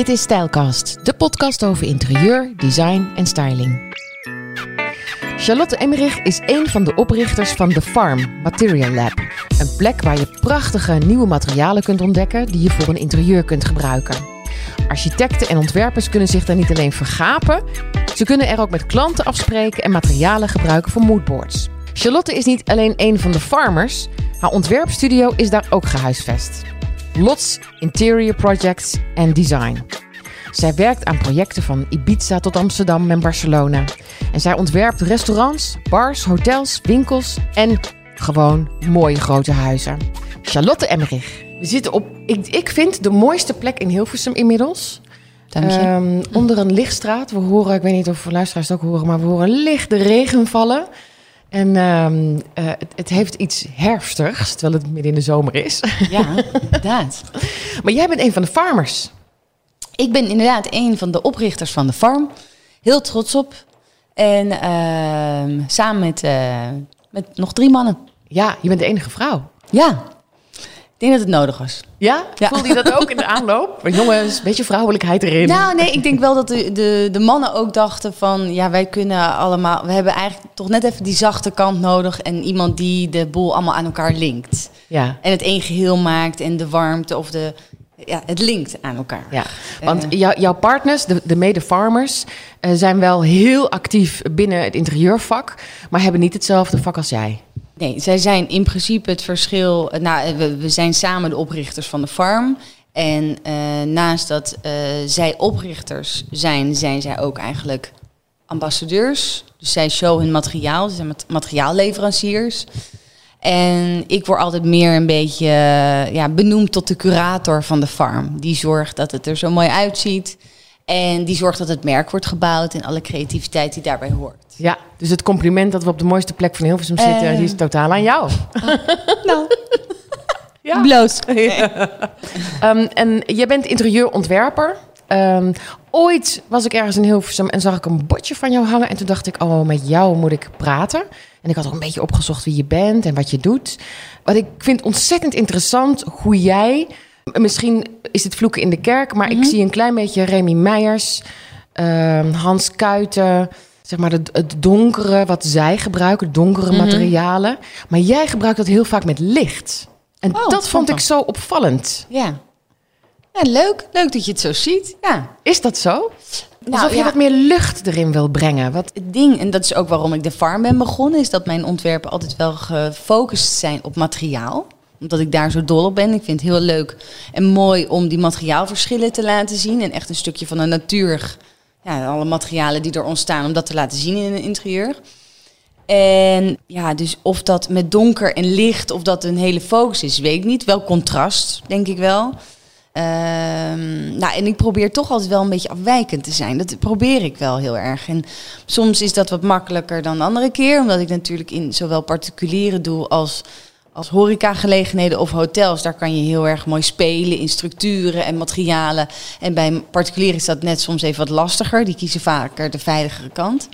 Dit is Stijlcast, de podcast over interieur, design en styling. Charlotte Emmerich is een van de oprichters van The Farm Material Lab. Een plek waar je prachtige nieuwe materialen kunt ontdekken die je voor een interieur kunt gebruiken. Architecten en ontwerpers kunnen zich daar niet alleen vergapen, ze kunnen er ook met klanten afspreken en materialen gebruiken voor moodboards. Charlotte is niet alleen een van de farmers, haar ontwerpstudio is daar ook gehuisvest. Lots Interior Projects en Design. Zij werkt aan projecten van Ibiza tot Amsterdam en Barcelona. En zij ontwerpt restaurants, bars, hotels, winkels en gewoon mooie grote huizen. Charlotte Emmerich. We zitten op, ik, ik vind, de mooiste plek in Hilversum inmiddels. Dank je. Ehm, onder een lichtstraat. We horen, ik weet niet of luisteraars het ook horen, maar we horen licht de regen vallen. En ehm, eh, het, het heeft iets herfstigs, terwijl het midden in de zomer is. Ja, inderdaad. Maar jij bent een van de farmers. Ik ben inderdaad een van de oprichters van de farm. Heel trots op. En ehm, samen met, eh, met nog drie mannen. Ja, je bent de enige vrouw. Ja, ik denk dat het nodig was. Ja? Ja. Voelde je dat ook in de aanloop? Jongens, een beetje vrouwelijkheid erin. Nou, nee, ik denk wel dat de, de, de mannen ook dachten van... ja, wij kunnen allemaal... we hebben eigenlijk toch net even die zachte kant nodig... en iemand die de boel allemaal aan elkaar linkt. Ja. En het één geheel maakt en de warmte of de... Ja, het linkt aan elkaar. Ja, want Eh. jou- jouw partners, de, de mede-farmers, eh, zijn wel heel actief binnen het interieurvak, maar hebben niet hetzelfde vak als jij. Nee, zij zijn in principe het verschil. Nou, we, we zijn samen de oprichters van de farm. En eh, naast dat eh, zij oprichters zijn, zijn zij ook eigenlijk ambassadeurs. Dus zij show hun materiaal, ze zijn mat- materiaalleveranciers. En ik word altijd meer een beetje eh, ja, benoemd tot de curator van de farm. Die zorgt dat het er zo mooi uitziet. En die zorgt dat het merk wordt gebouwd en alle creativiteit die daarbij hoort. Ja, dus het compliment dat we op de mooiste plek van Hilversum zitten, Eh. die is totaal aan jou. Nou, Ja. bloos. Ehm, en jij bent interieurontwerper. Ehm, ooit was ik ergens in Hilversum en zag ik een bordje van jou hangen. En toen dacht ik, oh, met jou moet ik praten. En ik had ook een beetje opgezocht wie je bent en wat je doet. Wat ik vind ontzettend interessant hoe jij... Misschien is het vloeken in de kerk, maar ik zie een klein beetje Remy Meijers, ehm, Hans Kuiten... Zeg maar het, het donkere wat zij gebruiken, donkere materialen. Maar jij gebruikt dat heel vaak met licht. En Oh, dat vond ik zo opvallend. Ja. ja, leuk. Leuk dat je het zo ziet. Ja. Is dat zo? Nou, Alsof je ja. wat meer lucht erin wil brengen. Wat, Het ding, en dat is ook waarom ik de farm ben begonnen, is dat mijn ontwerpen altijd wel gefocust zijn op materiaal. Omdat ik daar zo dol op ben. Ik vind het heel leuk en mooi om die materiaalverschillen te laten zien. En echt een stukje van de natuur, ja, alle materialen die er ontstaan, om dat te laten zien in een interieur. En ja, dus of dat met donker en licht, of dat een hele focus is, weet ik niet. Wel contrast, denk ik wel. Ehm, nou, en ik probeer toch altijd wel een beetje afwijkend te zijn. Dat probeer ik wel heel erg. En soms is dat wat makkelijker dan de andere keer. Omdat ik natuurlijk in zowel particuliere doe als, als horecagelegenheden of hotels. Daar kan je heel erg mooi spelen in structuren en materialen. En bij particulieren is dat net soms even wat lastiger. Die kiezen vaker de veiligere kant.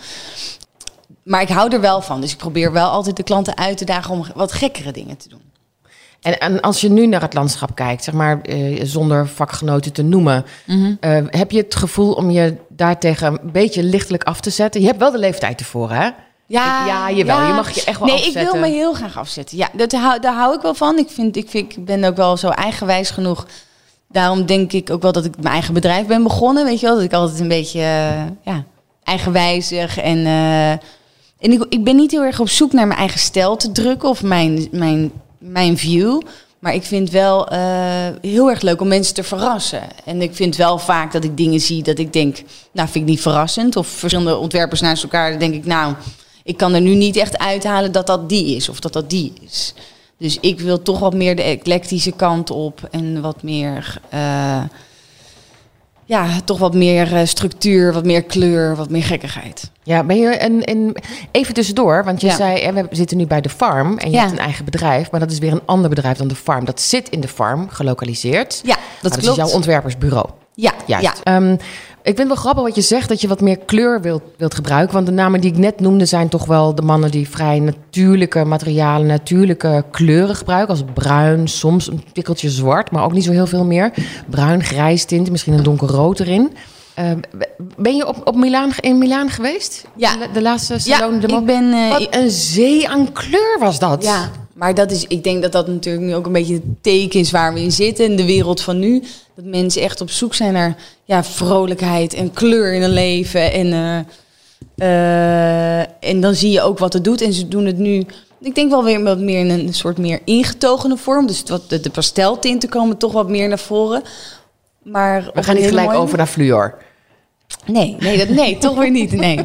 Maar ik hou er wel van. Dus ik probeer wel altijd de klanten uit te dagen om wat gekkere dingen te doen. en, en als je nu naar het landschap kijkt, zeg maar eh, zonder vakgenoten te noemen, eh, heb je het gevoel om je daartegen een beetje lichtelijk af te zetten? Je hebt wel de leeftijd ervoor, hè? Ja, Ik- ja, jawel. Je mag je echt wel nee, afzetten. ik wil me heel graag afzetten. Ja, dat hou, daar hou ik wel van. Ik, vind, ik, vind, ik ben ook wel zo eigenwijs genoeg. Daarom denk ik ook wel dat ik mijn eigen bedrijf ben begonnen. Weet je wel, dat ik altijd een beetje eh, ja, eigenwijzig en... eh, en ik, ik ben niet heel erg op zoek naar mijn eigen stijl te drukken of mijn, mijn, mijn view. Maar ik vind wel eh, heel erg leuk om mensen te verrassen. En ik vind wel vaak dat ik dingen zie dat ik denk, nou vind ik niet verrassend. Of verschillende ontwerpers naast elkaar, denk ik, nou, ik kan er nu niet echt uithalen dat dat die is of dat dat die is. Dus ik wil toch wat meer de eclectische kant op en wat meer, eh, ja, toch wat meer eh, structuur, wat meer kleur, wat meer gekkigheid. Ja, ben je een, een, even tussendoor, want je Ja. zei, hè, we zitten nu bij de farm en je Ja. hebt een eigen bedrijf, maar dat is weer een ander bedrijf dan de farm. Dat zit in de farm, gelokaliseerd. Ja, Maar dat klopt. is jouw ontwerpersbureau. ja, Juist. ja. Ehm, Ik vind het wel grappig wat je zegt, dat je wat meer kleur wilt, wilt gebruiken. Want de namen die ik net noemde zijn toch wel de mannen die vrij natuurlijke materialen, natuurlijke kleuren gebruiken. Als bruin, soms een tikkeltje zwart, maar ook niet zo heel veel meer. Bruin, grijs tint, misschien een donkerrood erin. Uh, ben je op, op Milaan, in Milaan geweest? Ja. De, de laatste salon? Ja, ik ben... Uh, wat een zee aan kleur was dat. Ja, maar dat is, ik denk dat dat natuurlijk nu ook een beetje het teken is waar we in zitten. In de wereld van nu. Dat mensen echt op zoek zijn naar ja, vrolijkheid en kleur in hun leven. En, uh, uh, en dan zie je ook wat het doet. En ze doen het nu, ik denk wel weer wat meer in een soort meer ingetogene vorm. Dus wat de, de pasteltinten komen toch wat meer naar voren. Maar we gaan niet gelijk over naar fluor. Nee, nee, dat, nee toch weer niet. Nee.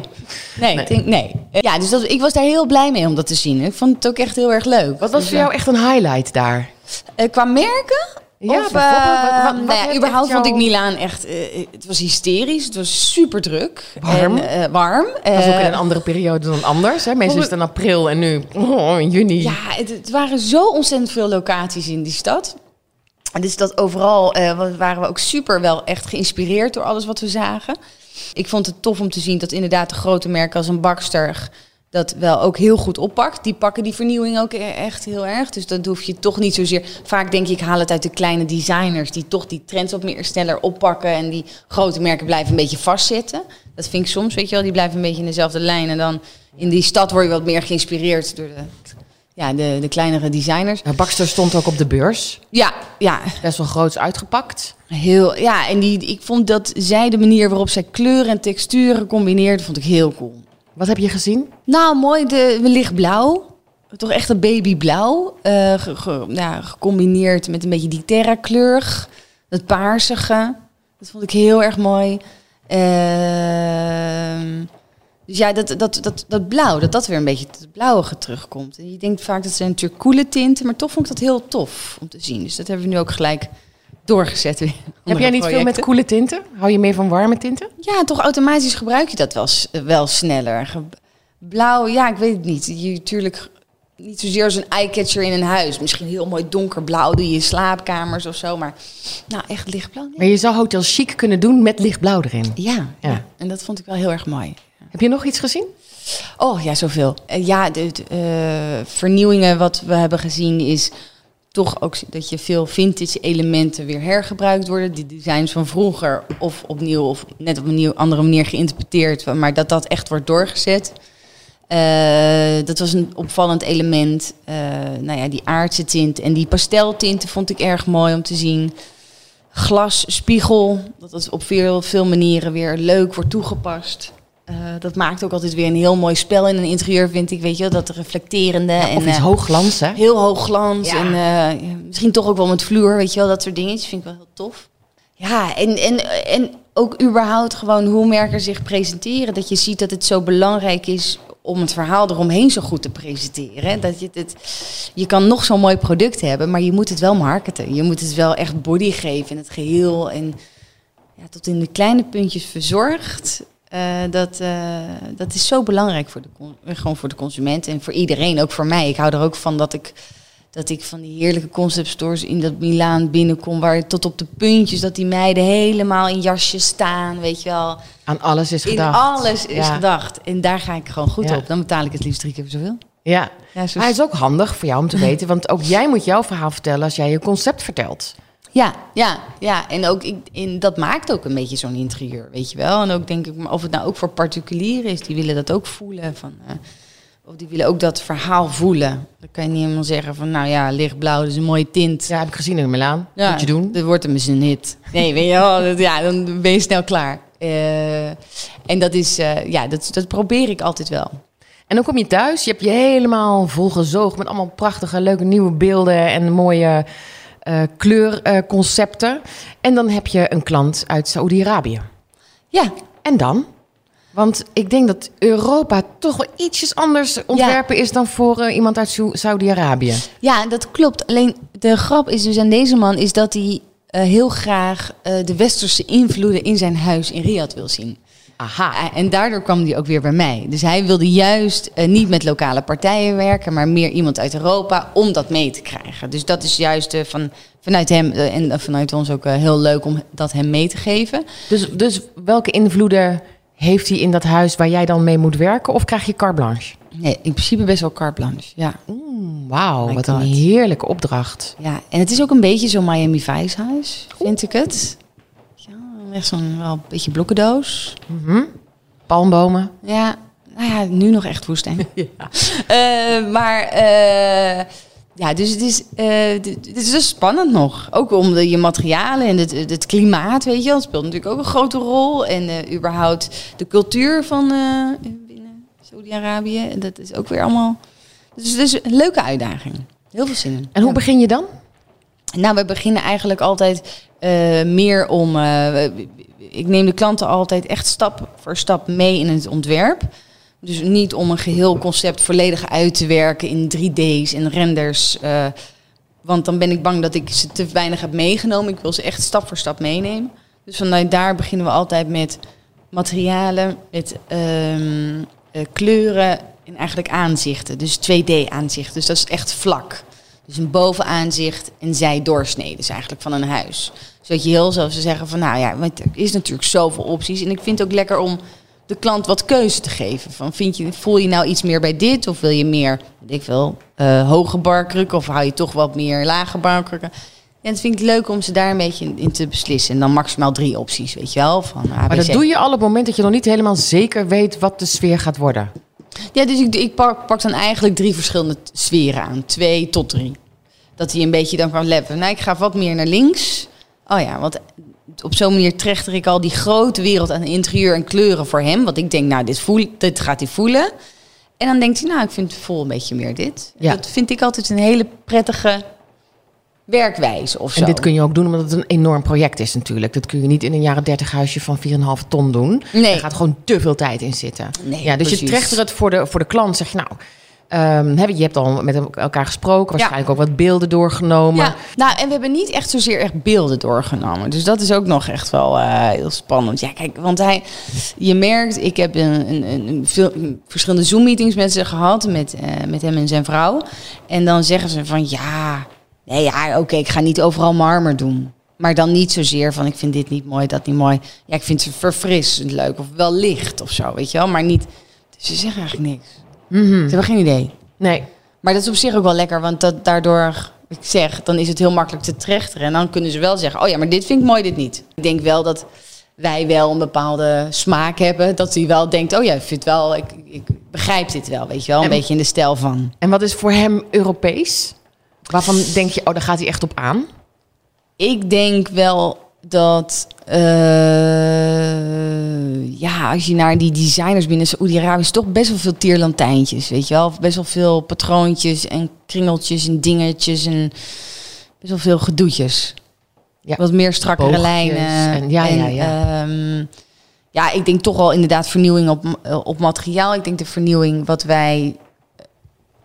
Nee, nee. Denk, nee. Ja, dus dat, ik was daar heel blij mee om dat te zien. Ik vond het ook echt heel erg leuk. Wat was dus, voor jou echt een highlight daar? Uh, qua merken? Ja, of, uh, wat, wat, ja, überhaupt jou... vond ik Milaan echt... Uh, het was hysterisch. Het was super druk. Warm. En, uh, warm. Dat was ook in een andere periode dan anders. Hè? Meestal is het in april en nu oh, in juni. Ja, het, het waren zo ontzettend veel locaties in die stad. Dus dat overal waren we ook super wel echt geïnspireerd door alles wat we zagen. Ik vond het tof om te zien dat inderdaad de grote merken als een Bakster dat wel ook heel goed oppakt. Die pakken die vernieuwing ook echt heel erg. Dus dat hoef je toch niet zozeer. Vaak denk ik, ik haal het uit de kleine designers die toch die trends wat meer sneller oppakken. En die grote merken blijven een beetje vastzitten. Dat vind ik soms, weet je wel, die blijven een beetje in dezelfde lijn. En dan in die stad word je wat meer geïnspireerd door de, ja, de, de kleinere designers. Baxter stond ook op de beurs. Ja, ja. Best wel groots uitgepakt. Heel, ja, en die, ik vond dat zij de manier waarop zij kleuren en texturen combineerde, vond ik heel cool. Wat heb je gezien? Nou, mooi, de lichtblauw. Toch echt een babyblauw. Uh, ge, ge, ja, gecombineerd met een beetje die terra kleur. Het paarsige. Dat vond ik heel erg mooi. Uh, dus ja, dat, dat, dat, dat blauw, dat dat weer een beetje het blauwige terugkomt. En je denkt vaak dat zijn natuurlijk coole tinten, maar toch vond ik dat heel tof om te zien. Dus dat hebben we nu ook gelijk doorgezet. Weer Heb jij niet veel met coole tinten? Hou je meer van warme tinten? Ja, toch automatisch gebruik je dat wel, wel sneller. Blauw, ja, ik weet het niet. Je natuurlijk niet zozeer als een eyecatcher in een huis. Misschien heel mooi donkerblauw doe je in slaapkamers of zo. Maar nou, echt lichtblauw. Maar je zou Hotel Chic kunnen doen met lichtblauw erin. Ja, ja. en dat vond ik wel heel erg mooi. Heb je nog iets gezien? Oh ja, zoveel. Uh, ja, de, uh, vernieuwingen wat we hebben gezien is toch ook dat je veel vintage elementen weer hergebruikt worden. Die designs van vroeger of opnieuw of net op een andere manier geïnterpreteerd. Maar dat dat echt wordt doorgezet. Uh, dat was een opvallend element. nou ja, die aardse tint en die pasteltinten vond ik erg mooi om te zien. Glas, spiegel, dat het op veel, veel manieren weer leuk wordt toegepast. Uh, dat maakt ook altijd weer een heel mooi spel in een interieur, vind ik. Weet je, dat reflecterende. Ja, en, of iets uh, hoogglans, hè? Heel hoogglans. Ja. En uh, misschien toch ook wel met vloer, weet je wel. Dat soort dingetjes vind ik wel heel tof. Ja, en, en, en ook überhaupt gewoon hoe merken zich presenteren. Dat je ziet dat het zo belangrijk is om het verhaal eromheen zo goed te presenteren. Dat je, het, je kan nog zo'n mooi product hebben, maar je moet het wel marketen. Je moet het wel echt body geven in het geheel. En ja, tot in de kleine puntjes verzorgd. Uh, dat, uh, dat is zo belangrijk voor de, gewoon voor de consument en voor iedereen, ook voor mij. Ik hou er ook van dat ik, dat ik van die heerlijke concept stores in dat Milaan binnenkom, waar tot op de puntjes dat die meiden helemaal in jasjes staan, weet je wel. Aan alles is gedacht. In alles is ja. gedacht. En daar ga ik gewoon goed ja. op. Dan betaal ik het liefst drie keer zoveel. Ja, ja zo... hij is ook handig voor jou om te weten, want ook jij moet jouw verhaal vertellen als jij je concept vertelt. Ja, ja, ja. En ook ik, in, dat maakt ook een beetje zo'n interieur, weet je wel. En ook denk ik, of het nou ook voor particulieren is, die willen dat ook voelen. Van, uh, of die willen ook dat verhaal voelen. Dan kan je niet helemaal zeggen van, nou ja, lichtblauw, dat is een mooie tint. Ja, heb ik gezien in Milaan. Ja, Moet je doen. Dat wordt hem eens een hit. Nee, weet je wel, dat, ja, dan ben je snel klaar. Uh, en dat is, uh, ja, dat, dat probeer ik altijd wel. En dan kom je thuis, je hebt je helemaal volgezoogd met allemaal prachtige, leuke nieuwe beelden en mooie kleurconcepten. Uh, en dan heb je een klant uit Saoedi-Arabië. Ja. En dan? Want ik denk dat Europa toch wel ietsjes anders ontwerpen ja. is dan voor uh, iemand uit Saudi-Arabië. Ja, dat klopt. Alleen de grap is dus aan deze man is dat hij uh, heel graag uh, de westerse invloeden in zijn huis in Riyadh wil zien. Aha. En daardoor kwam hij ook weer bij mij. Dus hij wilde juist eh, niet met lokale partijen werken, maar meer iemand uit Europa om dat mee te krijgen. Dus dat is juist eh, van, vanuit hem eh, en vanuit ons ook heel leuk om dat hem mee te geven. Dus, dus welke invloeden heeft hij in dat huis waar jij dan mee moet werken? Of krijg je carte blanche? Nee, in principe best wel carte blanche. Ja. Mm, Wauw, My wat een heerlijke opdracht. ja, en het is ook een beetje zo'n Miami Vice huis, vind ik het. Ja, echt zo'n wel een beetje blokkendoos. Mhm. Palmbomen. Ja, nou ja, nu nog echt woestijn. Eh, maar eh, ja, dus het is, eh, het is dus spannend nog. Ook om de, je materialen en het, het klimaat, weet je wel. Dat speelt natuurlijk ook een grote rol. En überhaupt de cultuur van binnen Saudi-Arabië. En dat is ook weer allemaal... Dus het is een leuke uitdaging. Heel veel zin in. En hoe Ja. begin je dan? Nou, we beginnen eigenlijk altijd eh, meer om. eh, ik neem de klanten altijd echt stap voor stap mee in het ontwerp. Dus niet om een geheel concept volledig uit te werken in 3D's en renders. eh, want dan ben ik bang dat ik ze te weinig heb meegenomen. Ik wil ze echt stap voor stap meenemen. Dus vanuit daar beginnen we altijd met materialen, met ehm, eh, kleuren en eigenlijk aanzichten. Dus 2D-aanzichten. Dus dat is echt vlak. Dus een bovenaanzicht en zijdoorsnede dus eigenlijk van een huis. Zodat je heel zou zeggen van nou ja, want er is natuurlijk zoveel opties. En ik vind het ook lekker om de klant wat keuze te geven. Van vind je, voel je nou iets meer bij dit? Of wil je meer, weet ik veel, eh, hoge barkrukken? Of hou je toch wat meer lage barkrukken? Ja, het vind ik leuk om ze daar een beetje in, te beslissen. En dan maximaal drie opties, weet je wel. Van Maar dat doe je al op het moment dat je nog niet helemaal zeker weet wat de sfeer gaat worden. Ja, dus ik, ik pak, pak dan eigenlijk drie verschillende sferen aan. Twee tot drie. Dat hij een beetje dan kan letten. Nou, ik ga wat meer naar links. Oh ja, want op zo'n manier trechter ik al die grote wereld aan interieur en kleuren voor hem. Want ik denk, nou, dit, voel, dit gaat hij voelen. En dan denkt hij, nou, ik vind het vol een beetje meer dit. Ja. Dat vind ik altijd een hele prettige werkwijze of zo. En dit kun je ook doen omdat het een enorm project is natuurlijk. Dat kun je niet in een jaren 30 huisje van 4,5 ton doen. Nee. Er gaat gewoon te veel tijd in zitten. Nee, ja, dus je trechter het voor de, voor de klant. Zeg je nou, ehm, je hebt al met elkaar gesproken. Waarschijnlijk ook wat beelden doorgenomen. Ja, nou, en we hebben niet echt zozeer echt beelden doorgenomen. Dus dat is ook nog echt wel eh, heel spannend. Ja, kijk, want hij, je merkt, ik heb een, een, een, een veel, verschillende Zoom-meetings met ze gehad, met, eh, met hem en zijn vrouw. En dan zeggen ze van, ja, nee, ja, oké, ik ga niet overal marmer doen. Maar dan niet zozeer van, ik vind dit niet mooi, dat niet mooi. Ja, ik vind ze verfrissend leuk of wel licht of zo, weet je wel. Maar niet, dus ze zeggen eigenlijk niks. Mhm. Ze hebben geen idee. Nee, Maar dat is op zich ook wel lekker, want dat, daardoor, ik zeg, dan is het heel makkelijk te trechteren. En dan kunnen ze wel zeggen, oh ja, maar dit vind ik mooi, dit niet. Ik denk wel dat wij wel een bepaalde smaak hebben. Dat hij wel denkt, oh ja, ik vind wel, ik, ik begrijp dit wel, weet je wel. Een En- beetje in de stijl van. En wat is voor hem Europees? Waarvan denk je, oh, daar gaat hij echt op aan? Ik denk wel dat, eh, ja, als je naar die designers binnen Saoedi-Arabië is toch best wel veel tierlantijntjes, weet je wel. Best wel veel patroontjes en kringeltjes en dingetjes en best wel veel gedoetjes. Ja. Wat meer strakkere Boogjes lijnen. en- ja, ja, ja. ehm, ja, ik denk toch wel inderdaad vernieuwing op, eh, op materiaal. Ik denk de vernieuwing wat wij...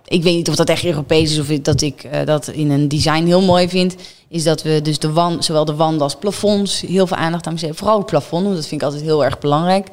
Ik weet niet of dat echt Europees is of dat ik eh, dat in een design heel mooi vind. Is dat we dus de wand, zowel de wanden als plafonds heel veel aandacht aan besteden. Vooral het plafond, want dat vind ik altijd heel erg belangrijk.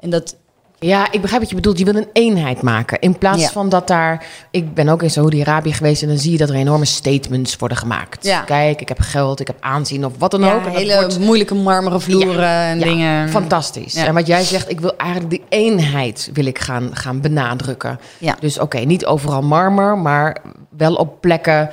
En dat Ja, ik begrijp wat je bedoelt. Je wil een eenheid maken. In plaats Ja. van dat daar... Ik ben ook in Saoedi-Arabië geweest... en dan zie je dat er enorme statements worden gemaakt. Ja. Kijk, ik heb geld, ik heb aanzien of wat dan ja, ook. En hele wordt- moeilijke marmeren vloeren en dingen. Fantastisch. En wat jij zegt, ik wil eigenlijk die eenheid wil ik gaan, gaan benadrukken. Ja. Dus oké, niet overal marmer, maar wel op plekken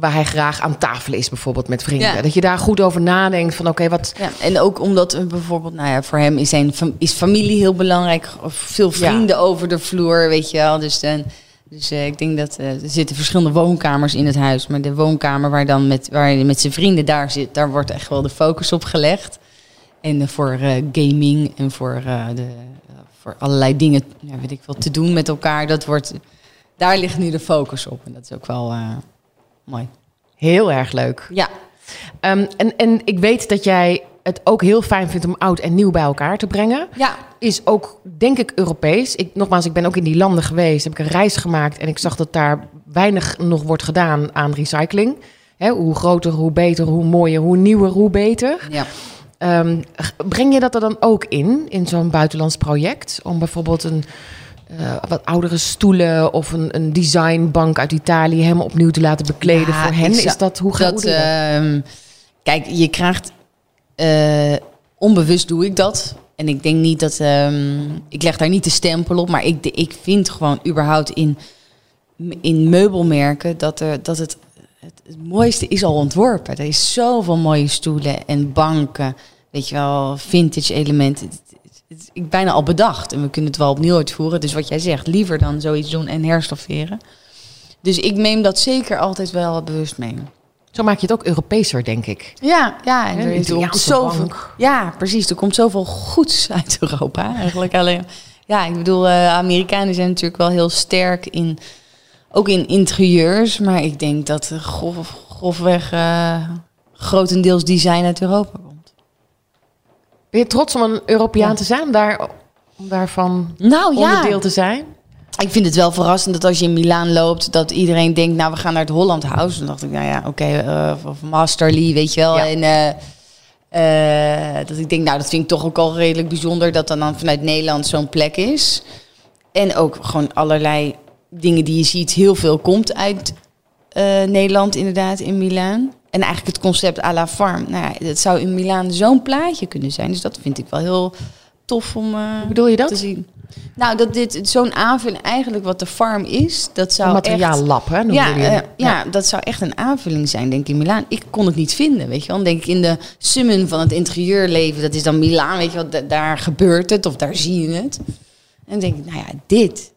waar hij graag aan tafel is, bijvoorbeeld met vrienden. Ja. Dat je daar goed over nadenkt van oké, wat... Ja, en ook omdat bijvoorbeeld, nou ja, voor hem is zijn is familie heel belangrijk. Of veel vrienden over de vloer, weet je wel. Dus, dan, dus eh, ik denk dat eh, er zitten verschillende woonkamers in het huis. Maar de woonkamer waar dan met, waar je met zijn vrienden daar zit, daar wordt echt wel de focus op gelegd. En eh, voor gaming en voor, de, voor allerlei dingen, ja, weet ik wel, te doen met elkaar. Dat wordt, daar ligt nu de focus op. En dat is ook wel mooi. Heel erg leuk. Ja, Ehm, en, en ik weet dat jij het ook heel fijn vindt om oud en nieuw bij elkaar te brengen. ja, Is ook, denk ik, Europees. Ik, nogmaals, ik ben ook in die landen geweest, heb ik een reis gemaakt... en ik zag dat daar weinig nog wordt gedaan aan recycling. Hè, hoe groter, hoe beter, hoe mooier, hoe nieuwer, hoe beter. ja. Ehm, breng je dat er dan ook in, in zo'n buitenlands project? Om bijvoorbeeld een eh, wat oudere stoelen of een, een designbank uit Italië helemaal opnieuw te laten bekleden Ja, voor hen? Is dat hoe gaat dat? ehm, Kijk, je krijgt... eh, onbewust doe ik dat. En ik denk niet dat... ehm, ik leg daar niet de stempel op. Maar ik, ik vind gewoon überhaupt in, in meubelmerken... dat, er, dat het, het, het mooiste is al ontworpen. Er is zoveel mooie stoelen en banken. Weet je wel, vintage elementen. Is ik bijna al bedacht. En we kunnen het wel opnieuw uitvoeren. Dus wat jij zegt, liever dan zoiets doen en herstofferen. Dus ik neem dat zeker altijd wel bewust mee. Zo maak je het ook Europeeser, denk ik. Ja, ja, en er is ook zoveel. bank. Ja, precies. Er komt zoveel goeds uit Europa eigenlijk. Alleen, ja, ik bedoel, eh, Amerikanen zijn natuurlijk wel heel sterk in, ook in interieurs, maar ik denk dat eh, grof, grofweg eh, grotendeels design uit Europa komt. Ben je trots om een Europeaan Ja. te zijn, om, daar, om daarvan Nou onderdeel te zijn? Ik vind het wel verrassend dat als je in Milaan loopt, dat iedereen denkt, nou, we gaan naar het Holland House. Dan dacht ik, nou ja, oké, eh, of- of Masterly, weet je wel. Ja. En eh, eh, dat ik denk, nou, dat vind ik toch ook al redelijk bijzonder dat dan, dan vanuit Nederland zo'n plek is. En ook gewoon allerlei dingen die je ziet, heel veel komt uit eh, Nederland inderdaad, in Milaan. En eigenlijk het concept à la farm. Nou ja, dat zou in Milaan zo'n plaatje kunnen zijn. Dus dat vind ik wel heel tof om eh, Hoe bedoel je dat? te zien. Nou, dat dit zo'n aanvulling eigenlijk wat de farm is, dat zou Een echt... materiaallab, hè? Ja, eh, het. ja, dat zou echt een aanvulling zijn, denk ik, in Milaan. Ik kon het niet vinden, weet je wel. Dan denk ik in de summen van het interieurleven, dat is dan Milaan, weet je wel. da- daar gebeurt het of daar zie je het. En dan denk ik, nou ja, dit,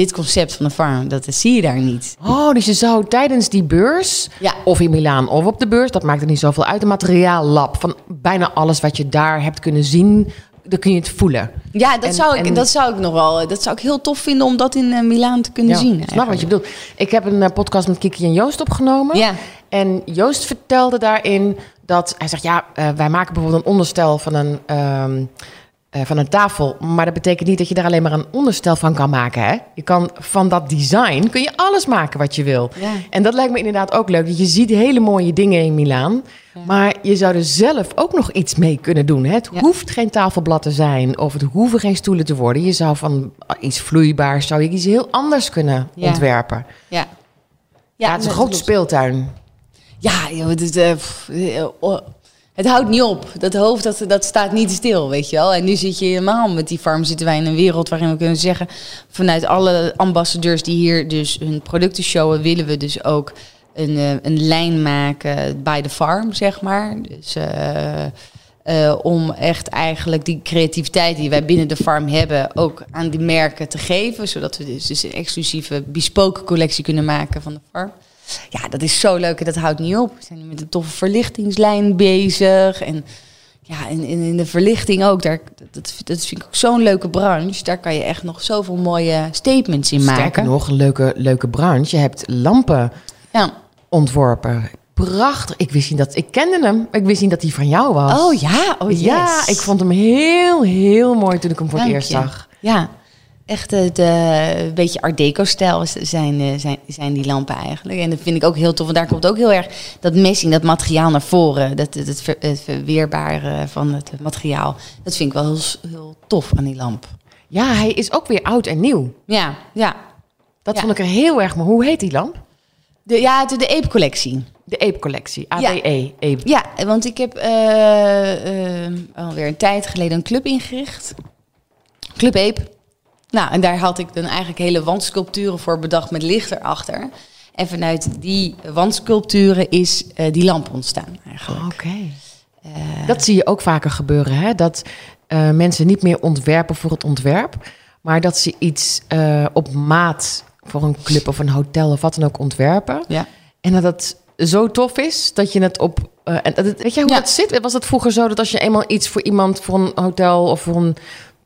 dit concept van de farm, dat zie je daar niet. Oh, dus je zou tijdens die beurs, Ja. of in Milaan of op de beurs, dat maakt er niet zoveel uit, een materiaallab van bijna alles wat je daar hebt kunnen zien, dan kun je het voelen. Ja, dat, En- zou ik, en- dat zou ik nog wel, dat zou ik heel tof vinden om dat in eh, Milaan te kunnen Ja, zien. snap wat je bedoelt. Ik heb een eh, podcast met Kiki en Joost opgenomen. Ja. En Joost vertelde daarin dat hij zegt: ja, eh, wij maken bijvoorbeeld een onderstel van een, ehm, eh, van een tafel, maar dat betekent niet dat je daar alleen maar een onderstel van kan maken. Hè? Je kan van dat design kun je alles maken wat je wil. Ja. En dat lijkt me inderdaad ook leuk. Je ziet hele mooie dingen in Milaan, maar je zou er zelf ook nog iets mee kunnen doen. Hè? Het Ja. hoeft geen tafelblad te zijn of het hoeven geen stoelen te worden. Je zou van iets vloeibaars zou je iets heel anders kunnen ontwerpen. Ja. Ja, het is een grote speeltuin. Ja, joh, het, is, eh, eh, het houdt niet op. Dat hoofd dat, dat staat niet stil, weet je wel. En nu zit je helemaal met die farm zitten wij in een wereld waarin we kunnen zeggen... vanuit alle ambassadeurs die hier dus hun producten showen... willen we dus ook een, eh, een lijn maken bij de farm, zeg maar. Dus... eh, eh, om echt eigenlijk die creativiteit die wij binnen de farm hebben... ook aan die merken te geven. Zodat we dus, dus een exclusieve bespoken collectie kunnen maken van de farm. Ja, dat is zo leuk en dat houdt niet op. We zijn nu met een toffe verlichtingslijn bezig. En ja, en, in de verlichting ook. Daar, dat, dat vind ik ook zo'n leuke branche. Daar kan je echt nog zoveel mooie statements in Sterker maken. nog, een leuke, leuke branche. Je hebt lampen Ja. ontworpen. Prachtig. Ik wist niet dat... Ik kende hem. Ik wist niet dat hij van jou was. Oh ja, oh yes. Ja, ik vond hem heel, heel mooi toen ik hem voor Dank het eerst je. zag. Ja, echt eh, de, een beetje art deco-stijl zijn, eh, zijn, zijn die lampen eigenlijk. En dat vind ik ook heel tof. Want daar komt ook heel erg dat messing, dat materiaal naar voren. Dat, het, het, ver- het verweerbare van het materiaal. Dat vind ik wel heel, tof aan die lamp. Ja, hij is ook weer oud en nieuw. Ja, ja. Dat Ja. vond ik er heel erg mooi. Hoe heet die lamp? De, ja, het- de Ape-collectie. De Ape-collectie. ABE. Ape. Ja, want ik heb eh, eh, alweer een tijd geleden een club ingericht. Club Ape. Nou, en daar had ik dan eigenlijk hele wandsculpturen voor bedacht met licht erachter. En vanuit die wandsculpturen is eh, die lamp ontstaan eigenlijk. Oké. Dat zie je ook vaker gebeuren, hè? Dat eh, mensen niet meer ontwerpen voor het ontwerp, maar dat ze iets eh, op maat voor een club of een hotel of wat dan ook ontwerpen. Ja. En dat het zo tof is dat je het op. eh, en dat weet jij hoe Ja. dat zit? Was het vroeger zo dat als je eenmaal iets voor iemand, voor een hotel of voor een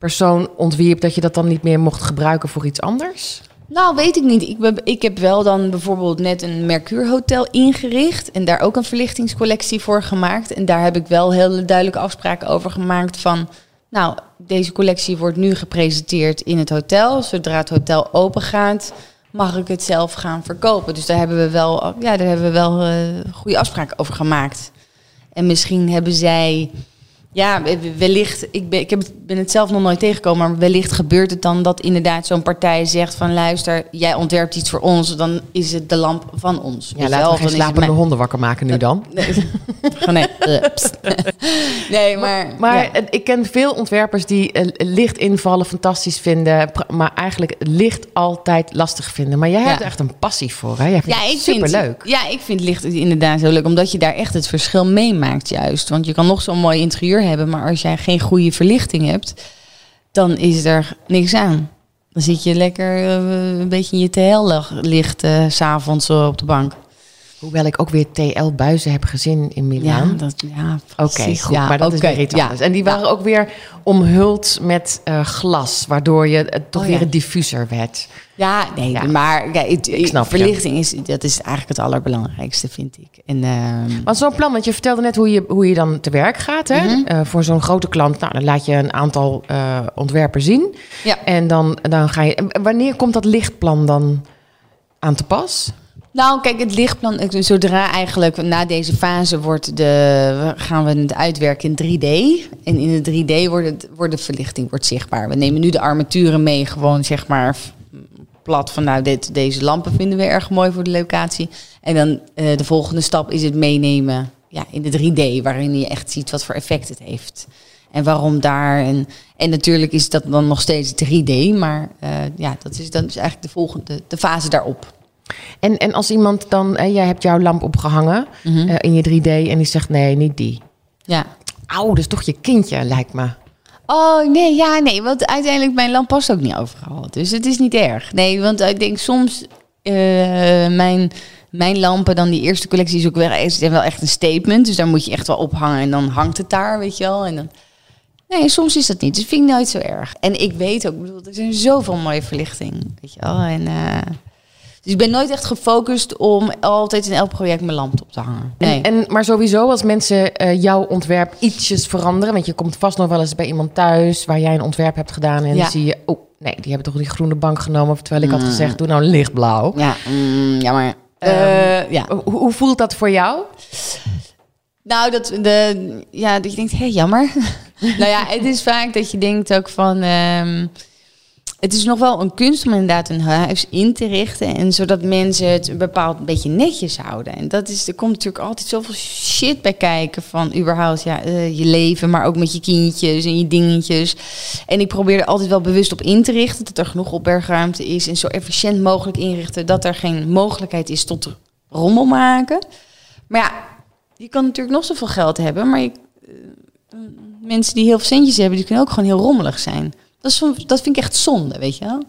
persoon ontwierp, dat je dat dan niet meer mocht gebruiken voor iets anders? Nou, weet ik niet. Ik, ik heb wel dan bijvoorbeeld net een Mercure Hotel ingericht. En daar ook een verlichtingscollectie voor gemaakt. En daar heb ik wel hele duidelijke afspraken over gemaakt van... Nou, deze collectie wordt nu gepresenteerd in het hotel. Zodra het hotel open gaat, mag ik het zelf gaan verkopen. Dus daar hebben we wel, ja, daar hebben we wel eh, goede afspraken over gemaakt. En misschien hebben zij Ja, wellicht, ik ben, ik heb, ben het zelf nog nooit tegengekomen, maar wellicht gebeurt het dan dat inderdaad zo'n partij zegt van luister, jij ontwerpt iets voor ons, dan is het de lamp van ons. Ja, laten we geen slapende honden wakker maken nu dan. Nee, nee, nee maar... Maar ik ken veel ontwerpers die uh, licht invallen fantastisch vinden, maar eigenlijk licht altijd lastig vinden. Maar jij hebt er echt een passie voor, hè? Jij vindt ja, ik superleuk. Vind, ja, ik vind licht inderdaad zo leuk, omdat je daar echt het verschil meemaakt juist. Want je kan nog zo'n mooi interieur hebben, maar als jij geen goede verlichting hebt, dan is er niks aan. Dan zit je lekker uh, een beetje in je TL-licht uh, s'avonds uh, op de bank. Hoewel ik ook weer TL-buizen heb gezien in Milaan. Ja, dat, ja Oké, goed, maar dat is weer iets anders. En die waren ook weer omhuld met uh, glas, waardoor je het toch oh, weer een diffuser werd. Ja, nee, maar ja, het, ik snap verlichting is, dat is eigenlijk het allerbelangrijkste, vind ik. En, uh, Want zo'n plan, want je vertelde net hoe je, hoe je dan te werk gaat. Hè? Mm -hmm. uh, voor zo'n grote klant, nou, dan laat je een aantal uh, ontwerpen zien. Ja. En dan, dan ga je... Wanneer komt dat lichtplan dan aan te pas? Nou, kijk, het lichtplan, zodra eigenlijk na deze fase wordt de, gaan we het uitwerken in 3D. En in de 3D wordt, het, wordt de verlichting wordt zichtbaar. We nemen nu de armaturen mee, gewoon zeg maar plat van nou, dit, deze lampen vinden we erg mooi voor de locatie. En dan uh, de volgende stap is het meenemen ja, in de 3D, waarin je echt ziet wat voor effect het heeft. En waarom daar. En, en natuurlijk is dat dan nog steeds 3D, maar uh, ja, dat is dan dus eigenlijk de volgende de fase daarop. En, en als iemand dan, eh, jij hebt jouw lamp opgehangen mm -hmm. uh, in je 3D en die zegt nee, niet die. Ja. Auw, dat is toch je kindje, lijkt me. Oh nee, ja, nee, want uiteindelijk mijn lamp past ook niet overal. Dus het is niet erg. Nee, want ik denk soms uh, mijn, mijn lampen, dan die eerste collectie is ook wel, wel echt een statement. Dus daar moet je echt wel ophangen en dan hangt het daar, weet je wel. En dan, nee, soms is dat niet. Dus vind ik nooit zo erg. En ik weet ook, bedoel, er zijn zoveel mooie verlichting, weet je wel. En uh, dus ik ben nooit echt gefocust om altijd in elk project mijn lamp op te hangen. Nee. En, en maar sowieso, als mensen uh, jouw ontwerp ietsjes veranderen, want je komt vast nog wel eens bij iemand thuis waar jij een ontwerp hebt gedaan en ja. dan zie je, oh nee, die hebben toch die groene bank genomen, terwijl ik mm. had gezegd, doe nou lichtblauw. Ja, mm, ja maar. Uh, ja. Hoe, hoe voelt dat voor jou? Nou, dat de ja, dat je denkt, hé, hey, jammer. nou ja, het is vaak dat je denkt ook van. Um, het is nog wel een kunst om inderdaad een huis in te richten. En zodat mensen het een bepaald beetje netjes houden. En dat is, er komt natuurlijk altijd zoveel shit bij kijken. Van überhaupt ja, uh, je leven, maar ook met je kindjes en je dingetjes. En ik probeer er altijd wel bewust op in te richten. Dat er genoeg opbergruimte is. En zo efficiënt mogelijk inrichten. Dat er geen mogelijkheid is tot rommel maken. Maar ja, je kan natuurlijk nog zoveel geld hebben. Maar je, uh, mensen die heel veel centjes hebben, die kunnen ook gewoon heel rommelig zijn. Dat, is, dat vind ik echt zonde, weet je wel.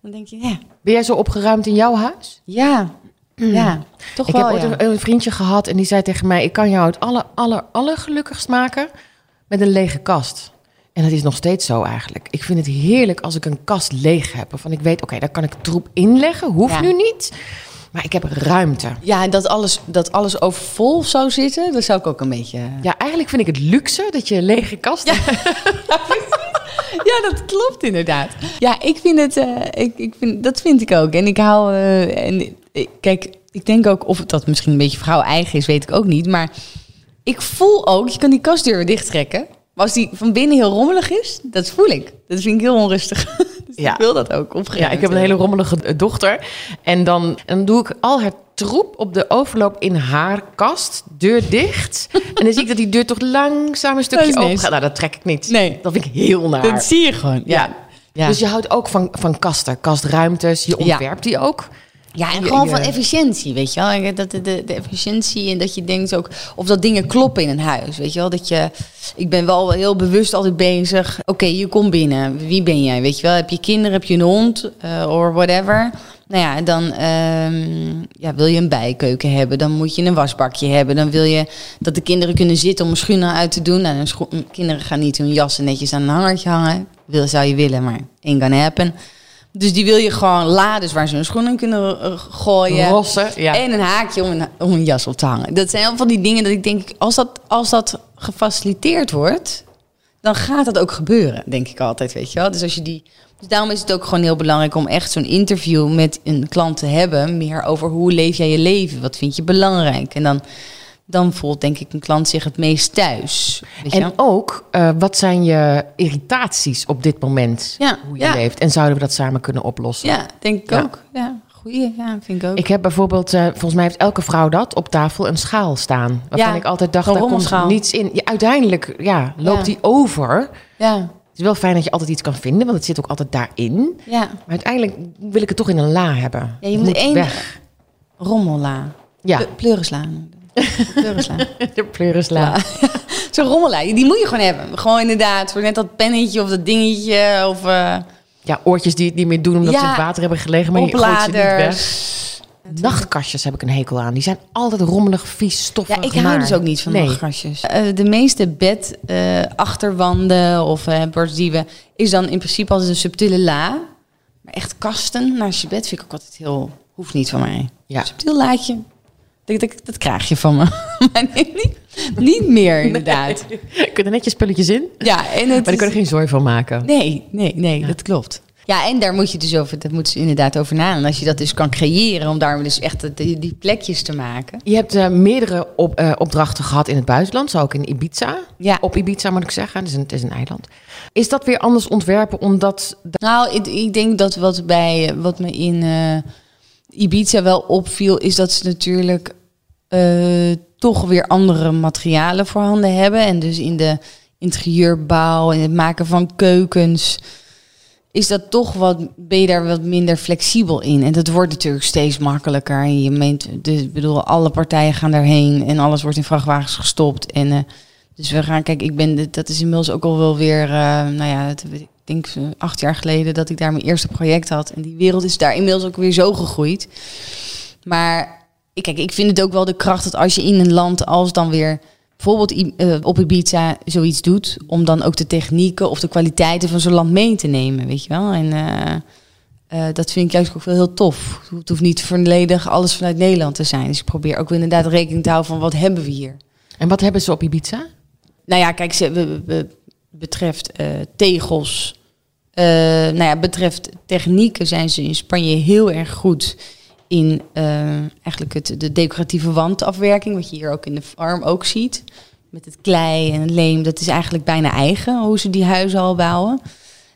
Dan denk je, ja. Ben jij zo opgeruimd in jouw huis? Ja, ja, toch ik wel. Ik heb ooit een vriendje gehad en die zei tegen mij: Ik kan jou het aller, aller, aller gelukkigst maken met een lege kast. En dat is nog steeds zo eigenlijk. Ik vind het heerlijk als ik een kast leeg heb. Waarvan ik weet, oké, daar kan ik troep inleggen. Hoeft ja. nu niet. Maar ik heb ruimte. Ja, en dat alles, dat alles overvol zou zitten, dat zou ik ook een beetje... Ja, eigenlijk vind ik het luxe dat je lege kast ja. ja, dat klopt inderdaad. Ja, ik vind het, uh, ik, ik vind, dat vind ik ook. En ik hou, uh, en, kijk, ik denk ook of dat misschien een beetje vrouw eigen is, weet ik ook niet. Maar ik voel ook, je kan die kastdeur dichttrekken. Maar als die van binnen heel rommelig is, dat voel ik. Dat vind ik heel onrustig. dus ja. ik wil dat ook. Ja, ik heb een hele rommelige dochter. En dan, dan doe ik al het troep op de overloop in haar kast, deur dicht. en dan zie ik dat die deur toch langzaam een stukje open gaat. Nou, dat trek ik niet. Nee. Dat vind ik heel naar. Dat zie je gewoon. Ja. ja. ja. Dus je houdt ook van, van kasten, kastruimtes. Je ontwerpt die ook. Ja, en gewoon van efficiëntie, weet je wel. Dat de, de, de, efficiëntie en dat je denkt ook of dat dingen kloppen in een huis, weet je wel. Dat je, ik ben wel heel bewust altijd bezig. Oké, okay, je komt binnen. Wie ben jij, weet je wel? Heb je kinderen, heb je een hond, uh, or whatever. Nou ja, dan um, ja, wil je een bijkeuken hebben. Dan moet je een wasbakje hebben. Dan wil je dat de kinderen kunnen zitten om schoenen uit te doen. Nou, kinderen gaan niet hun jassen netjes aan een hangertje hangen. Wil, zou je willen, maar ain't gonna happen. Dus die wil je gewoon lades waar ze hun schoenen kunnen uh, gooien. Rossen, ja. En een haakje om een, om een jas op te hangen. Dat zijn heel van die dingen dat ik denk, als dat, als dat gefaciliteerd wordt, dan gaat dat ook gebeuren, denk ik altijd, weet je wel. Dus als je die dus daarom is het ook gewoon heel belangrijk om echt zo'n interview met een klant te hebben. Meer over hoe leef jij je leven? Wat vind je belangrijk? En dan dan voelt denk ik een klant zich het meest thuis. En ook, eh, wat zijn je irritaties op dit moment? Ja, Hoe je ja. leeft. En zouden we dat samen kunnen oplossen? Ja, denk ik Ja. ook. Ja, goeie. Ja, vind ik ook. Ik heb bijvoorbeeld, eh, volgens mij heeft elke vrouw dat, op tafel een schaal staan. Waarvan ik altijd dacht, daar komt niets in. Uiteindelijk ja, loopt die over. ja, Het is wel fijn dat je altijd iets kan vinden, want het zit ook altijd daarin. ja. Maar uiteindelijk wil ik het toch in een la hebben. Ja, je moet één-. Rommella. Ja, Ple- Pleurisla. De pleurisla. Zo'n rommela, die moet je gewoon hebben. Gewoon inderdaad, voor net dat pennetje of dat dingetje of eh Ja, oortjes die het niet meer doen omdat ze in het water hebben gelegen, maar je gooit ze niet weg. opladers. Nachtkastjes heb ik een hekel aan. Die zijn altijd rommelig, vies, stoffig. Ja, ik hou dus ook niet van nee. nachtkastjes. Eh, de meeste bed eh, achterwanden of eh borstdieven is dan in principe altijd een subtiele la. Maar echt kasten naast je bed vind ik ook altijd heel... Hoeft niet van mij. Ja. Subtiel laadje, dat, dat, dat krijg je van me. maar nee, niet, niet meer inderdaad. Je kunt er net je spulletjes in, Ja, en het maar daar is- kun je er geen zooi van maken. Nee, nee, nee, dat klopt. Ja, en daar moet je dus over, dat moet je inderdaad over na. En als je dat dus kan creëren, om daar dus echt die, die plekjes te maken. Je hebt eh, meerdere op, eh, opdrachten gehad in het buitenland, zo ook in Ibiza. Ja. Op Ibiza moet ik zeggen, het is, een, het is een eiland. Is dat weer anders ontwerpen omdat... Nou, ik, ik denk dat wat, bij, wat me in eh, Ibiza wel opviel, is dat ze natuurlijk eh, toch weer andere materialen voorhanden hebben. En dus in de interieurbouw en het maken van keukens is dat toch wat, ben je daar wat minder flexibel in. En dat wordt natuurlijk steeds makkelijker. En je meent, dus, ik bedoel, alle partijen gaan daarheen en alles wordt in vrachtwagens gestopt. En eh, dus we gaan, kijk, ik ben, dat is inmiddels ook al wel weer, eh, nou ja, denk eh, acht jaar geleden dat ik daar mijn eerste project had. En die wereld is daar inmiddels ook weer zo gegroeid. Maar ik- kijk, ik vind het ook wel de kracht dat als je in een land als dan weer bijvoorbeeld eh, op Ibiza zoiets doet, om dan ook de technieken of de kwaliteiten van zo'n land mee te nemen, weet je wel. En eh, dat vind ik juist ook wel heel tof. Het hoeft niet volledig alles vanuit Nederland te zijn. Dus ik probeer ook inderdaad rekening te houden van wat hebben we hier. En wat hebben ze op Ibiza? Nou ja, kijk, ze, we, we- betreft eh, tegels, eh, nou ja, betreft technieken zijn ze in Spanje heel erg goed in eh, eigenlijk het, de decoratieve wandafwerking, wat je hier ook in de farm ook ziet. Met het klei en het leem, dat is eigenlijk bijna eigen hoe ze die huizen al bouwen.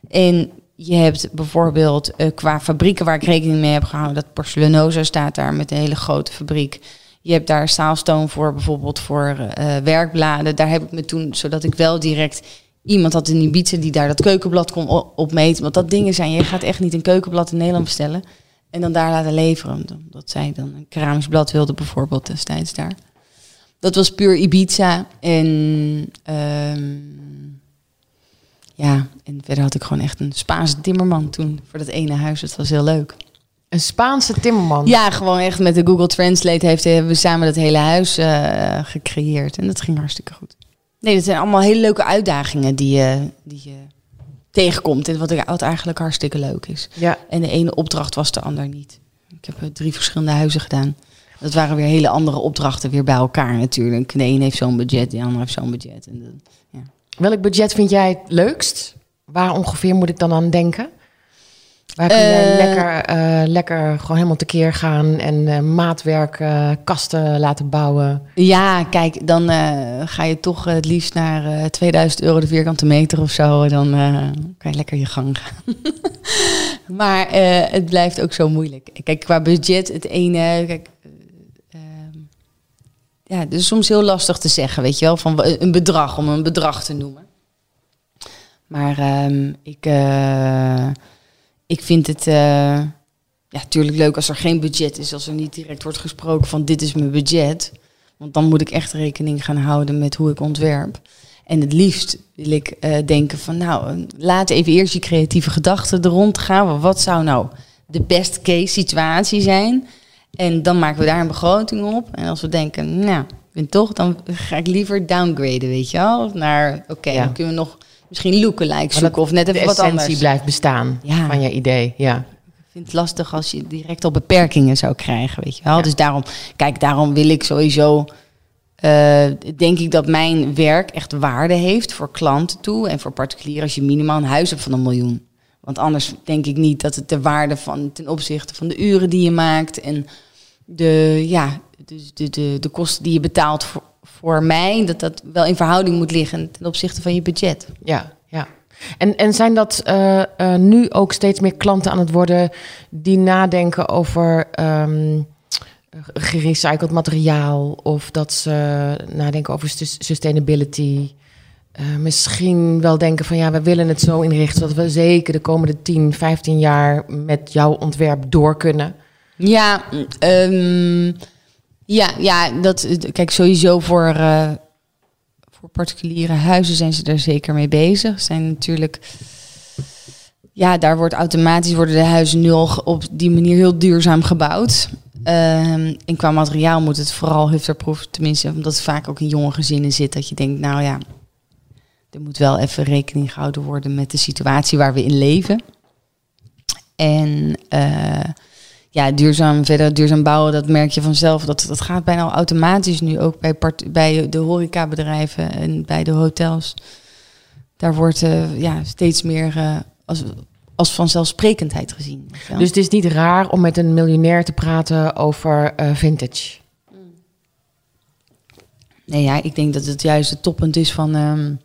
En je hebt bijvoorbeeld qua fabrieken waar ik rekening mee heb gehouden, dat Porcelanosa staat daar met een hele grote fabriek. Je hebt daar staalstoom voor, bijvoorbeeld voor werkbladen. Daar heb ik me toen, zodat ik wel direct iemand had in Ibiza die daar dat keukenblad kon opmeten. Want dat dingen zijn, je gaat echt niet een keukenblad in Nederland bestellen en dan daar laten leveren. Omdat zij dan een keramisch blad wilde bijvoorbeeld destijds daar. Dat was puur Ibiza. En ehm, ja, en verder had ik gewoon echt een Spaanse timmerman toen voor dat ene huis. Dat was heel leuk. Een Spaanse timmerman. Ja, gewoon echt met de Google Translate heeft, hebben we samen dat hele huis eh, gecreëerd. En dat ging hartstikke goed. Nee, dat zijn allemaal hele leuke uitdagingen die je, die je tegenkomt. En wat, ik- wat eigenlijk hartstikke leuk is. Ja. En de ene opdracht was de ander niet. Ik heb eh, drie verschillende huizen gedaan. Dat waren weer hele andere opdrachten weer bij elkaar natuurlijk. De een heeft zo'n budget, de ander heeft zo'n budget. En ja. Welk budget vind jij het leukst? Waar ongeveer moet ik dan aan denken? Waar kun je Eh. lekker, eh, lekker gewoon helemaal tekeer gaan en eh, maatwerk, kasten laten bouwen? Ja, kijk, dan ga je toch het liefst naar eh 2000 euro de vierkante meter of zo. Dan kan je lekker je gang gaan. maar het blijft ook zo moeilijk. Kijk, qua budget, het ene... Kijk, eh, ehm, ja, het is soms heel lastig te zeggen, weet je wel, van een bedrag, om een bedrag te noemen. Maar ehm, ik, ik vind het... eh, ja, natuurlijk leuk als er geen budget is. Als er niet direct wordt gesproken van dit is mijn budget. Want dan moet ik echt rekening gaan houden met hoe ik ontwerp. En het liefst wil ik eh, denken van nou, eh, laat even eerst je creatieve gedachten er rond gaan. Wat zou nou de best case situatie zijn? En dan maken we daar een begroting op. En als we denken, nou, ik vind toch, dan ga ik liever downgraden, weet je wel? Naar, oké, Ja. dan kunnen we nog misschien lookalike zoeken of net de even wat essentie anders. blijft bestaan Ja. van je idee. Ja. Ik vind het lastig als je direct al beperkingen zou krijgen, weet je wel. Ja. Dus daarom, kijk, daarom wil ik sowieso, eh, denk ik dat mijn werk echt waarde heeft voor klanten toe en voor particulieren als je minimaal een huis hebt van een miljoen. Want anders denk ik niet dat het de waarde van ten opzichte van de uren die je maakt en de, ja, de, de, de, de kosten die je betaalt voor, voor mij, dat dat wel in verhouding moet liggen ten opzichte van je budget. Ja, ja. En, en zijn dat uh, uh, nu ook steeds meer klanten aan het worden die nadenken over um, gerecycled materiaal of dat ze nadenken over sustainability? Uh, misschien wel denken van ja, we willen het zo inrichten dat we zeker de komende 10, 15 jaar met jouw ontwerp door kunnen. Ja, um, ja, ja, dat kijk sowieso voor, uh, voor particuliere huizen zijn ze er zeker mee bezig. Zijn natuurlijk, ja, daar wordt automatisch worden de huizen nu al op die manier heel duurzaam gebouwd. En qua materiaal moet het vooral hufterproof, tenminste, omdat het vaak ook in jonge gezinnen zit, dat je denkt, nou ja, er moet wel even rekening gehouden worden met de situatie waar we in leven. En uh, ja, duurzaam verder, duurzaam bouwen, dat merk je vanzelf. Dat, dat gaat bijna automatisch nu ook bij, part, bij de horecabedrijven en bij de hotels. Daar wordt uh, ja, steeds meer uh, als, als vanzelfsprekendheid gezien. Dus het is niet raar om met een miljonair te praten over uh, vintage? Nee, ja, ik denk dat het juist het toppunt is van, um,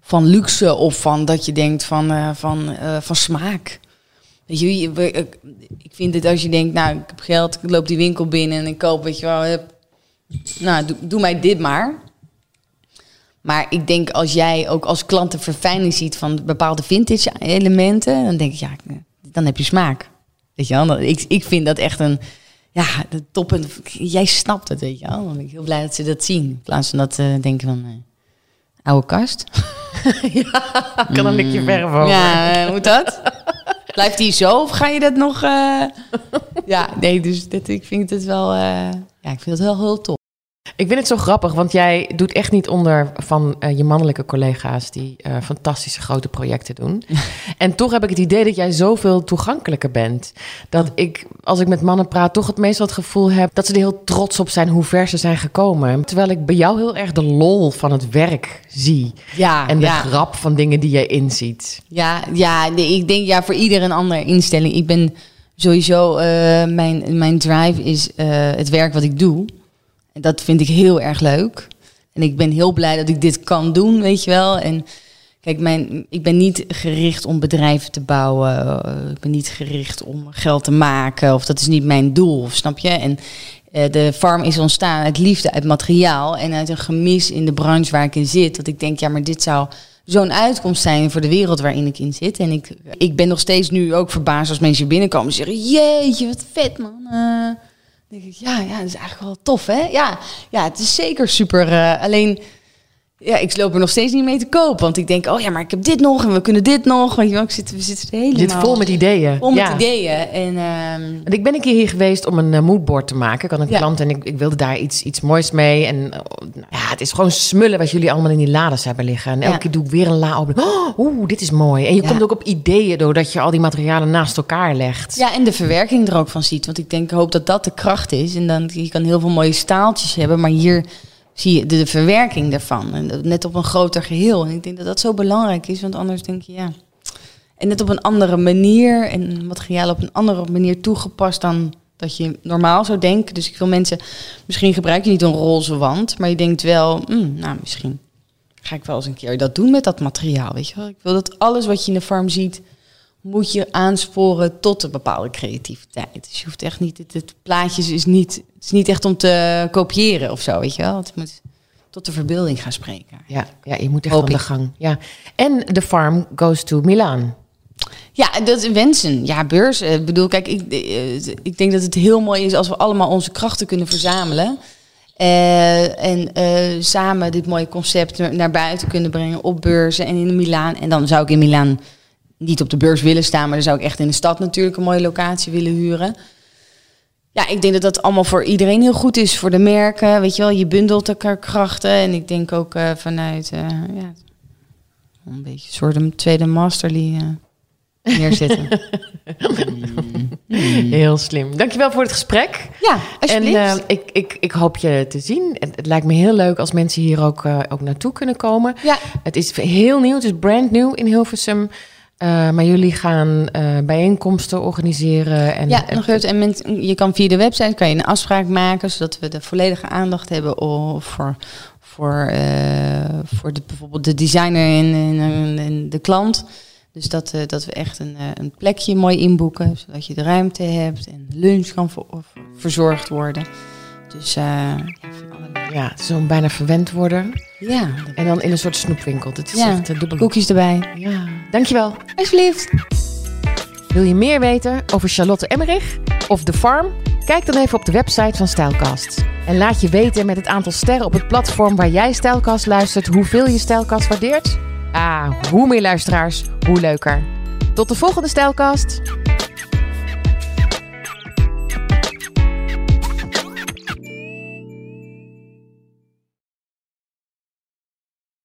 van luxe of van dat je denkt van, van, van smaak. Weet je, ik vind het als je denkt, nou, ik heb geld, ik loop die winkel binnen en ik koop, weet je wel, heb, nou, doe, doe mij dit maar. Maar ik denk als jij ook als klant de verfijning ziet van bepaalde vintage elementen, dan denk ik, ja, dan heb je smaak. Weet je wel? Ik, ik vind dat echt een, ja, de toppen. Jij snapt het, weet je wel. Dan ben ik heel blij dat ze dat zien. In plaats van dat uh, denken van, uh, oude kast. ja, kan een likje verf over. Ja, uh, moet dat? Blijft die zo of ga je dat nog... Uh... ja, nee, dus dit, ik vind het wel... Uh... ja, ik vind het wel heel tof. Ik vind het zo grappig, want jij doet echt niet onder van uh, je mannelijke collega's die uh, fantastische grote projecten doen. en toch heb ik het idee dat jij zoveel toegankelijker bent. Dat ik, als ik met mannen praat, toch het meestal het gevoel heb dat ze er heel trots op zijn hoe ver ze zijn gekomen. Terwijl ik bij jou heel erg de lol van het werk zie. Ja, en de ja. grap van dingen die jij inziet. Ja, ja nee, ik denk ja, voor ieder een andere instelling. Ik ben sowieso, uh, mijn, mijn drive is het werk wat ik doe. En dat vind ik heel erg leuk. En ik ben heel blij dat ik dit kan doen, weet je wel. En kijk, mijn, ik ben niet gericht om bedrijven te bouwen. Ik ben niet gericht om geld te maken. Of dat is niet mijn doel, snap je? En uh, de farm is ontstaan uit liefde, uit materiaal. En uit een gemis in de branche waar ik in zit. Dat ik denk, ja, maar dit zou zo'n uitkomst zijn voor de wereld waarin ik in zit. En ik, ik ben nog steeds nu ook verbaasd als mensen binnenkomen en zeggen... Jeetje, wat vet, man. Uh, denk ik, ja, ja, dat is eigenlijk wel tof, hè? Ja, ja het is zeker super. Uh, alleen, ja, ik loop er nog steeds niet mee te koop. Want ik denk, oh ja, maar ik heb dit nog en we kunnen dit nog. Weet je wel, ik zit, we zitten helemaal... Dit vol met ideeën. Vol met ideeën. En, um... en ik ben een keer hier geweest om een uh, moodboard te maken. Ik had een ja. klant en ik, ik, wilde daar iets, iets moois mee. En uh, ja, het is gewoon smullen wat jullie allemaal in die lades hebben liggen. En elke ja. keer doe ik weer een la open. Oh, oeh, dit is mooi. En je komt ook op ideeën doordat je al die materialen naast elkaar legt. Ja, en de verwerking er ook van ziet. Want ik denk, ik hoop dat dat de kracht is. En dan je kan heel veel mooie staaltjes hebben, maar hier zie je de, verwerking daarvan. En net op een groter geheel. En ik denk dat dat zo belangrijk is, want anders denk je ja. En net op een andere manier en materiaal op een andere manier toegepast dan dat je normaal zou denken. Dus ik wil mensen, misschien gebruik je niet een roze wand, maar je denkt wel, mm, nou misschien ga ik wel eens een keer dat doen met dat materiaal. Weet je wel? Ik wil dat alles wat je in de farm ziet, moet je aansporen tot een bepaalde creativiteit. Dus je hoeft echt niet, het, het plaatje is niet, het is niet echt om te kopiëren of zo, weet je wel. Het moet tot de verbeelding gaan spreken. Ja, ja je moet echt Hoop aan de gang. Ja. En de farm goes to Milaan. Ja, dat wensen. Ja, beurs. Ik bedoel, kijk, ik, ik denk dat het heel mooi is als we allemaal onze krachten kunnen verzamelen. Uh, en uh, samen dit mooie concept naar buiten kunnen brengen op beurzen en in Milaan. En dan zou ik in Milaan niet op de beurs willen staan, maar dan zou ik echt in de stad natuurlijk een mooie locatie willen huren. Ja, ik denk dat dat allemaal voor iedereen heel goed is. Voor de merken, weet je wel, je bundelt elkaar krachten. En ik denk ook uh, vanuit, uh, ja, een beetje een soort een tweede masterly uh, neerzetten. mm. Heel slim. Dankjewel voor het gesprek. Ja, alsjeblieft. En ik, ik, ik hoop je te zien. Het, het, lijkt me heel leuk als mensen hier ook, ook naartoe kunnen komen. Ja. Het is heel nieuw, het is brand nieuw in Hilversum. Eh, maar jullie gaan eh, bijeenkomsten organiseren. En, Ja, nog. En je kan via de website kan je een afspraak maken, zodat we de volledige aandacht hebben voor, voor, eh, voor bijvoorbeeld de designer en, en, en de klant. Dus dat, dat we echt een, een plekje mooi inboeken, zodat je de ruimte hebt en lunch kan ver- verzorgd worden. Dus ja, zo'n bijna verwend worden. ja, En dan in een soort snoepwinkel. Het is Ja, echt uh, dubbel. koekjes erbij. Ja, dankjewel. Alsjeblieft. Wil je meer weten over Charlotte Emmerich of The Farm? Kijk dan even op de website van Stijlkast. En laat je weten met het aantal sterren op het platform waar jij Stijlkast luistert hoeveel je Stijlkast waardeert. Ah, hoe meer luisteraars, hoe leuker. Tot de volgende Stijlkast.